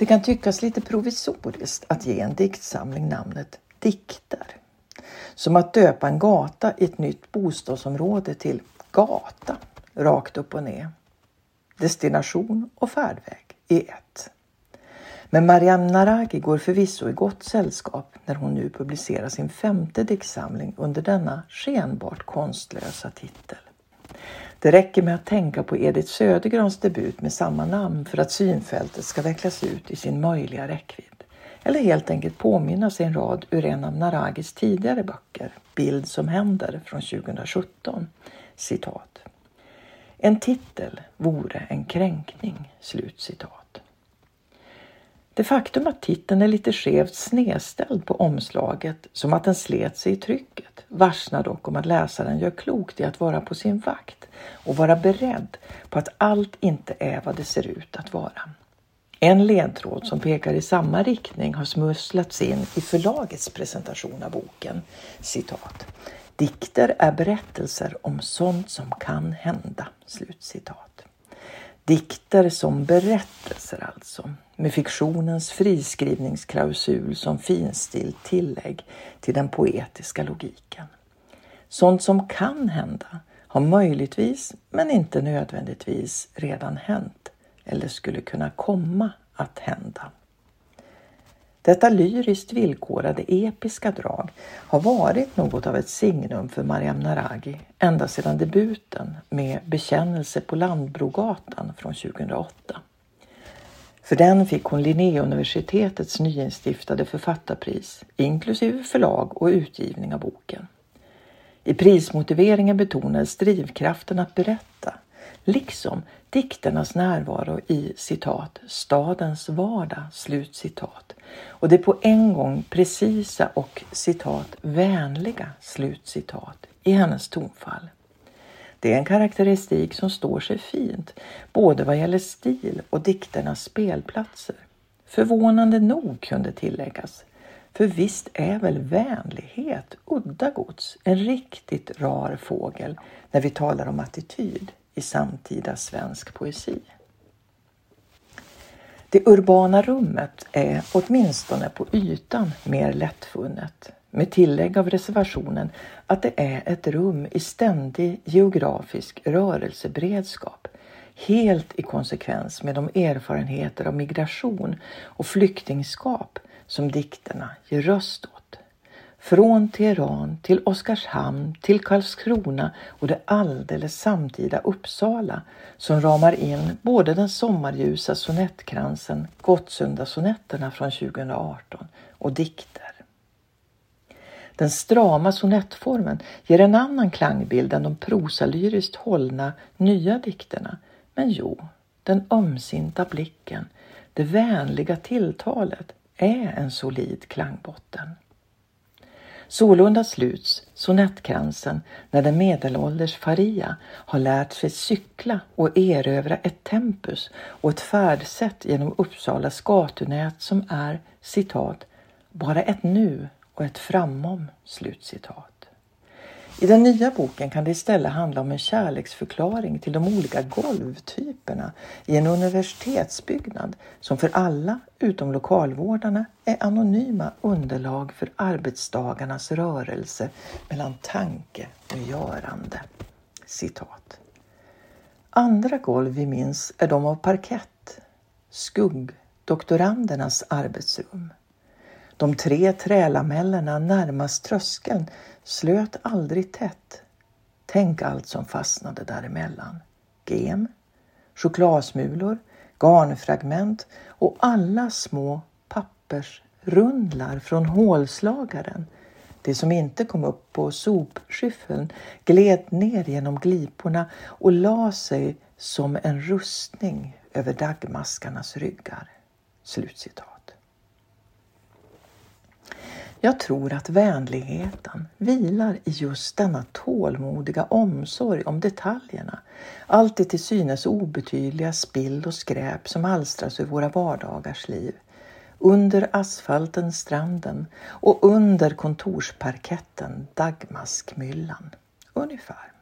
Det kan tyckas lite provisoriskt att ge en diktsamling namnet Dikter. Som att döpa en gata i ett nytt bostadsområde till Gata, rakt upp och ner. Destination och färdväg i ett. Men Mariam Naragi går förvisso i gott sällskap när hon nu publicerar sin femte diktsamling under denna skenbart konstlösa titel. Det räcker med att tänka på Edith Södergrans debut med samma namn för att synfältet ska vecklas ut i sin möjliga räckvidd. Eller helt enkelt påminna sig en rad ur en av Naragis tidigare böcker, Bild som händer från 2017. Citat. En titel vore en kränkning. Slut citat. Det faktum att titeln är lite skevt snedställd på omslaget, som att den slet sig i trycket, varsnar dock om att läsaren gör klokt i att vara på sin vakt och vara beredd på att allt inte är vad det ser ut att vara. En ledtråd som pekar i samma riktning har smusslats in i förlagets presentation av boken. Citat. Dikter är berättelser om sånt som kan hända. Slutcitat. Dikter som berättelser alltså, med fiktionens friskrivningsklausul som finstilt tillägg till den poetiska logiken. Sånt som kan hända har möjligtvis, men inte nödvändigtvis, redan hänt eller skulle kunna komma att hända. Detta lyriskt villkorade episka drag har varit något av ett signum för Mariam Naragi ända sedan debuten med Bekännelse på Landbrogatan från 2008. För den fick hon Linnéuniversitetets nyinstiftade författarpris inklusive förlag och utgivning av boken. I prismotiveringen betonades drivkraften att berätta, liksom dikternas närvaro i citat stadens vardag, slut citat. Och det på en gång precisa och citat vänliga, slutcitat, i hennes tonfall. Det är en karaktäristik som står sig fint, både vad gäller stil och dikternas spelplatser. Förvånande nog kunde tilläggas. För visst är väl vänlighet, udda gods, en riktigt rar fågel när vi talar om attityd i samtida svensk poesi. Det urbana rummet är åtminstone på ytan mer lättfunnet med tillägg av reservationen att det är ett rum i ständig geografisk rörelseberedskap helt i konsekvens med de erfarenheter av migration och flyktingskap som dikterna ger röst åt. Från Teheran till Oskarshamn till Karlskrona och det alldeles samtida Uppsala som ramar in både den sommarljusa sonettkransen Gottsundasonetterna från 2018 och dikter. Den strama sonettformen ger en annan klangbild än de prosalyriskt hållna nya dikterna. Men jo, den ömsinta blicken, det vänliga tilltalet är en solid klangbotten. Sålunda sluts sonettkransen när den medelålders Faria har lärt sig cykla och erövra ett tempus och ett färdsätt genom Uppsalas gatunät som är citat bara ett nu och ett framom. Slutcitat. I den nya boken kan det istället handla om en kärleksförklaring till de olika golvtyperna i en universitetsbyggnad som för alla utom lokalvårdarna är anonyma underlag för arbetsdagarnas rörelse mellan tanke och görande. Citat. Andra golv vi minns är de av parkett, skugg, doktorandernas arbetsrum. De tre trälamellerna närmast tröskeln slöt aldrig tätt. Tänk allt som fastnade däremellan. Gem, chokladsmulor, garnfragment och alla små pappersrundlar från hålslagaren. Det som inte kom upp på sopskyffeln gled ner genom gliporna och la sig som en rustning över dagmaskarnas ryggar. Slutcitat. Jag tror att vänligheten vilar i just denna tålmodiga omsorg om detaljerna. Allt det till synes obetydliga spill och skräp som alstras ur våra vardagars liv. Under asfalten stranden och under kontorsparketten dagmaskmyllan. Ungefär.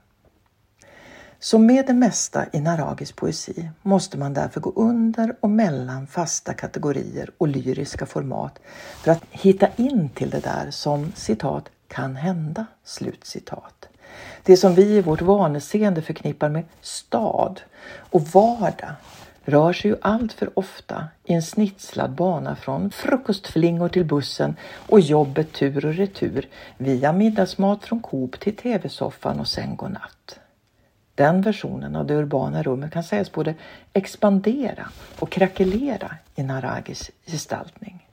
Som med det mesta i Naragis poesi måste man därför gå under och mellan fasta kategorier och lyriska format för att hitta in till det där som citat kan hända. Slutcitat. Det som vi i vårt vaneseende förknippar med stad och vardag rör sig ju allt för ofta i en snitslad bana från frukostflingor till bussen och jobbet tur och retur via middagsmat från Coop till tv-soffan och sen natt. Den versionen av det urbana rummet kan sägas både expandera och krackelera i Naragis gestaltning.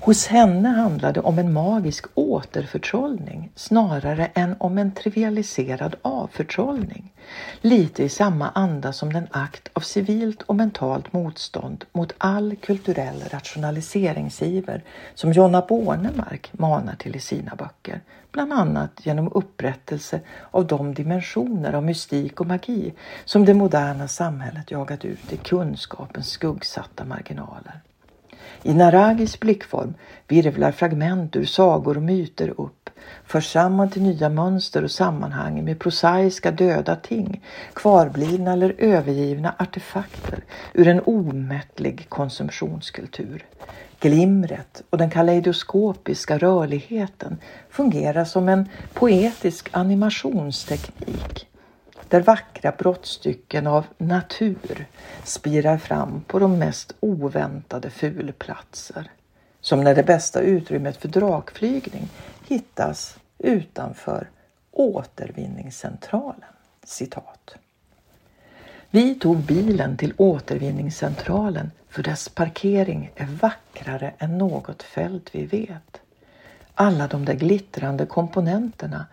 Hos henne handlade det om en magisk återförtrollning snarare än om en trivialiserad avförtrollning. Lite i samma anda som den akt av civilt och mentalt motstånd mot all kulturell rationaliseringsiver som Jonna Bornemark manar till i sina böcker. Bland annat genom upprättelse av de dimensioner av mystik och magi som det moderna samhället jagat ut i kunskapens skuggsatta marginaler. I Naragis blickform virvlar fragment ur sagor och myter upp, förs samman till nya mönster och sammanhang med prosaiska döda ting, kvarblivna eller övergivna artefakter ur en omättlig konsumtionskultur. Glimret och den kaleidoskopiska rörligheten fungerar som en poetisk animationsteknik där vackra brottstycken av natur spirar fram på de mest oväntade fulplatser. Som när det bästa utrymmet för drakflygning hittas utanför återvinningscentralen. Citat. Vi tog bilen till återvinningscentralen för dess parkering är vackrare än något fält vi vet. Alla de där glittrande komponenterna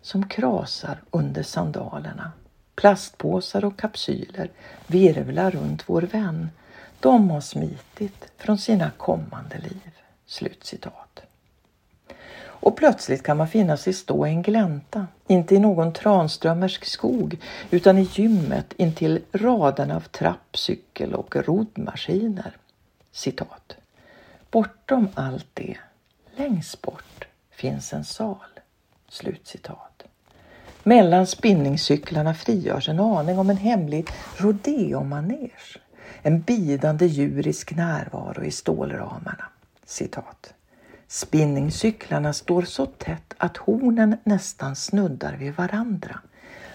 som krasar under sandalerna. Plastpåsar och kapsyler virvlar runt vår vän. De har smitit från sina kommande liv." Slutcitat. Och plötsligt kan man finna sig stå i en glänta, inte i någon tranströmmersk skog, utan i gymmet intill raden av trapp, cykel och roddmaskiner. Citat. Bortom allt det, längst bort, finns en sal. Slutcitat. Mellan spinningcyklarna frigörs en aning om en hemlig rodeomanege. En bidande djurisk närvaro i stålramarna. Citat. Spinningcyklarna står så tätt att hornen nästan snuddar vid varandra.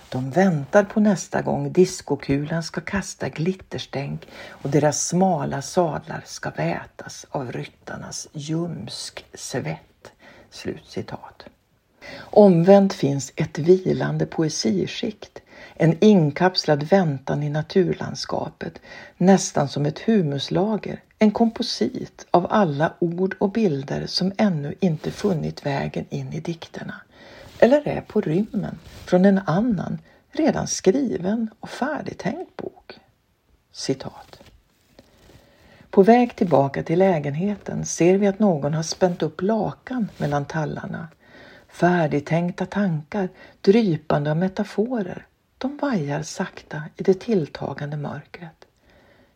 De väntar på nästa gång diskokulan ska kasta glitterstänk och deras smala sadlar ska vätas av ryttarnas ljumsk svett. Slutcitat. Omvänt finns ett vilande poesiskikt, en inkapslad väntan i naturlandskapet, nästan som ett humuslager, en komposit av alla ord och bilder som ännu inte funnit vägen in i dikterna, eller är på rymmen från en annan, redan skriven och färdigtänkt bok. Citat. På väg tillbaka till lägenheten ser vi att någon har spänt upp lakan mellan tallarna Färdigtänkta tankar, drypande av metaforer, de vajar sakta i det tilltagande mörkret.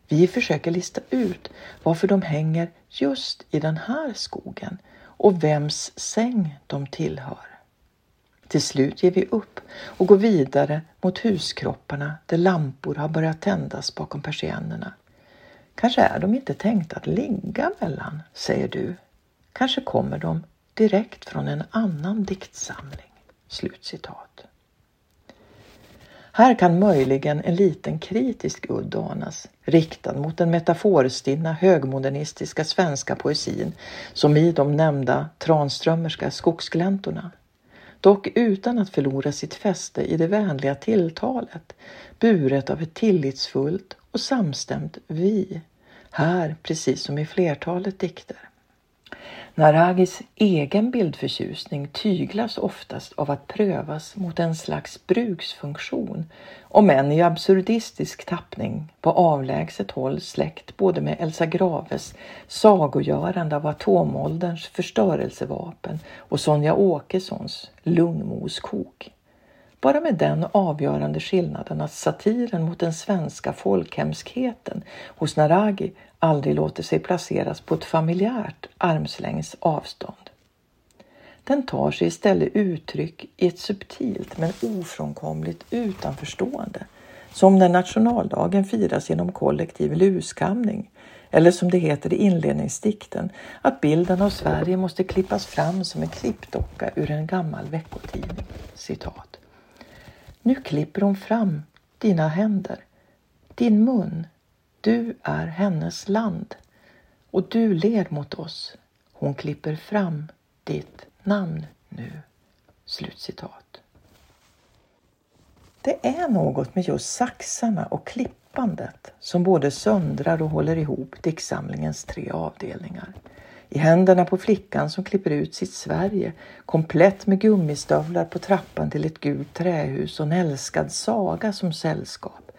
Vi försöker lista ut varför de hänger just i den här skogen och vems säng de tillhör. Till slut ger vi upp och går vidare mot huskropparna där lampor har börjat tändas bakom persiennerna. Kanske är de inte tänkta att ligga mellan, säger du. Kanske kommer de direkt från en annan diktsamling. Slutcitat. Här kan möjligen en liten kritisk udd anas, riktad mot den metaforstinna högmodernistiska svenska poesin som i de nämnda Tranströmerska skogsgläntorna. Dock utan att förlora sitt fäste i det vänliga tilltalet, buret av ett tillitsfullt och samstämt vi. Här precis som i flertalet dikter. Naragis egen bildförtjusning tyglas oftast av att prövas mot en slags bruksfunktion, om än i absurdistisk tappning på avlägset håll släkt både med Elsa Graves sagogörande av atomålderns förstörelsevapen och Sonja Åkessons lungmoskok. Bara med den avgörande skillnaden att satiren mot den svenska folkhemskheten hos Naragi aldrig låter sig placeras på ett familjärt armslängds avstånd. Den tar sig istället uttryck i ett subtilt men ofrånkomligt utanförstående. Som när nationaldagen firas genom kollektiv luskamning. Eller som det heter i inledningsdikten, att bilden av Sverige måste klippas fram som en klippdocka ur en gammal veckotidning. Citat. Nu klipper hon fram dina händer, din mun. Du är hennes land och du ler mot oss. Hon klipper fram ditt namn nu. Slutcitat. Det är något med just saxarna och klippandet som både söndrar och håller ihop diktsamlingens tre avdelningar. I händerna på flickan som klipper ut sitt Sverige, komplett med gummistövlar på trappan till ett gult trähus och en älskad saga som sällskap,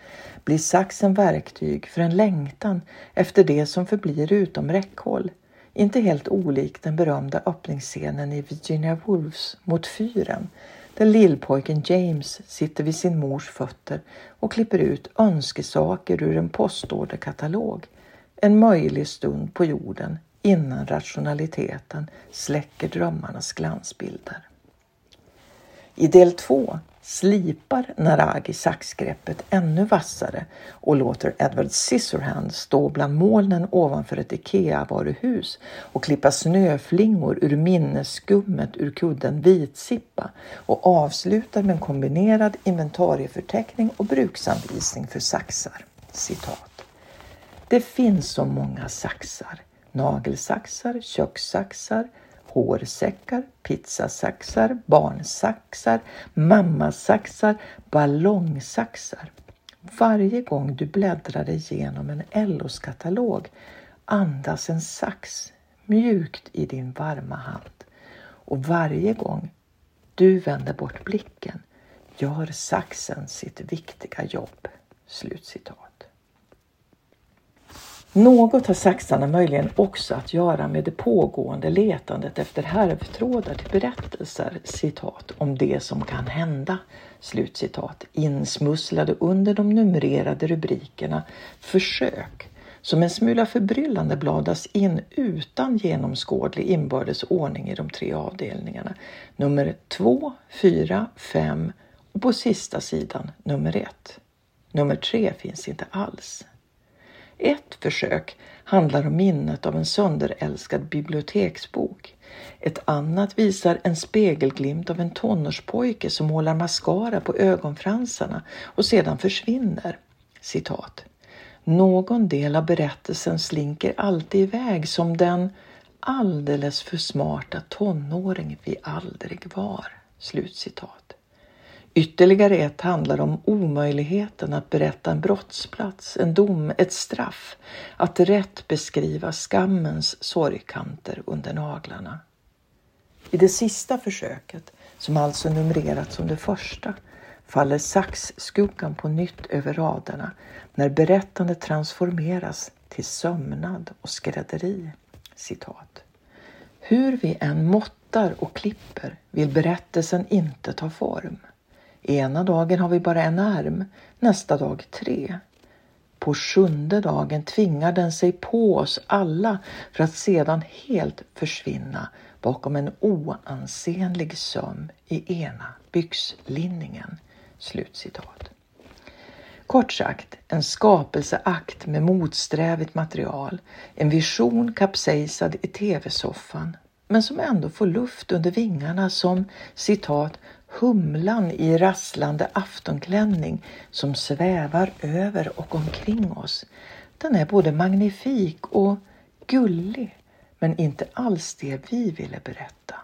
blir saxen verktyg för en längtan efter det som förblir utom räckhåll, inte helt olik den berömda öppningsscenen i Virginia Woolfs Mot fyren där lillpojken James sitter vid sin mors fötter och klipper ut önskesaker ur en postorderkatalog. En möjlig stund på jorden innan rationaliteten släcker drömmarnas glansbilder. I del två slipar Naragi saxgreppet ännu vassare och låter Edward Scissorhand stå bland molnen ovanför ett IKEA-varuhus och klippa snöflingor ur minnesskummet ur kudden Vitsippa och avslutar med en kombinerad inventarieförteckning och bruksanvisning för saxar. Citat. Det finns så många saxar. Nagelsaxar, kökssaxar, hårsäckar, pizzasaxar, barnsaxar, mammasaxar, ballongsaxar. Varje gång du bläddrar igenom en Ellos-katalog andas en sax mjukt i din varma hand. Och varje gång du vänder bort blicken gör saxen sitt viktiga jobb. Slutcitat. Något har saxarna möjligen också att göra med det pågående letandet efter härvtrådar till berättelser, citat, om det som kan hända, slutcitat, insmusslade under de numrerade rubrikerna Försök, som en smula förbryllande bladas in utan genomskådlig inbördes ordning i de tre avdelningarna. Nummer 2, 4, 5 och på sista sidan nummer 1. Nummer 3 finns inte alls. Ett försök handlar om minnet av en sönderälskad biblioteksbok. Ett annat visar en spegelglimt av en tonårspojke som målar mascara på ögonfransarna och sedan försvinner. Citat. Någon del av berättelsen slinker alltid iväg som den alldeles för smarta tonåring vi aldrig var. Slutcitat. Ytterligare ett handlar om omöjligheten att berätta en brottsplats, en dom, ett straff, att rätt beskriva skammens sorgkanter under naglarna. I det sista försöket, som alltså numrerats som det första, faller saxskuggan på nytt över raderna när berättandet transformeras till sömnad och skrädderi. Citat. Hur vi än måttar och klipper vill berättelsen inte ta form. Ena dagen har vi bara en arm, nästa dag tre. På sjunde dagen tvingar den sig på oss alla för att sedan helt försvinna bakom en oansenlig söm i ena byxlinningen. Slutcitat. Kort sagt, en skapelseakt med motsträvigt material, en vision kapsejsad i tv-soffan, men som ändå får luft under vingarna som citat humlan i rasslande aftonklänning som svävar över och omkring oss. Den är både magnifik och gullig, men inte alls det vi ville berätta.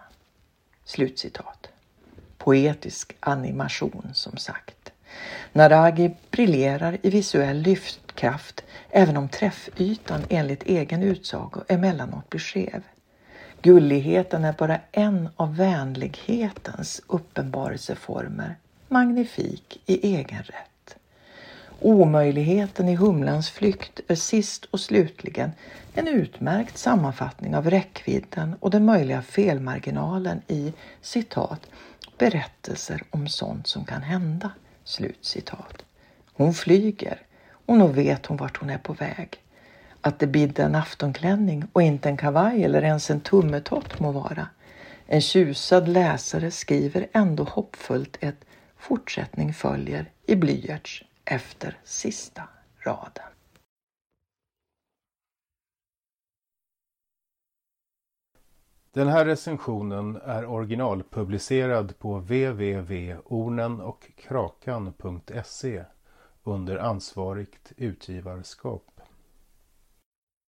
Slutcitat. Poetisk animation som sagt. Naragi briljerar i visuell lyftkraft även om träffytan enligt egen utsago emellanåt blir skev. Gulligheten är bara en av vänlighetens uppenbarelseformer, magnifik i egen rätt. Omöjligheten i humlans flykt är sist och slutligen en utmärkt sammanfattning av räckvidden och den möjliga felmarginalen i citat berättelser om sånt som kan hända. Slut citat. Hon flyger och nog vet hon vart hon är på väg. Att det bidde en aftonklänning och inte en kavaj eller ens en tummetott må vara. En tjusad läsare skriver ändå hoppfullt ett fortsättning följer i blyerts efter sista raden. Den här recensionen är originalpublicerad på www.ornenochkrakan.se under ansvarigt utgivarskap.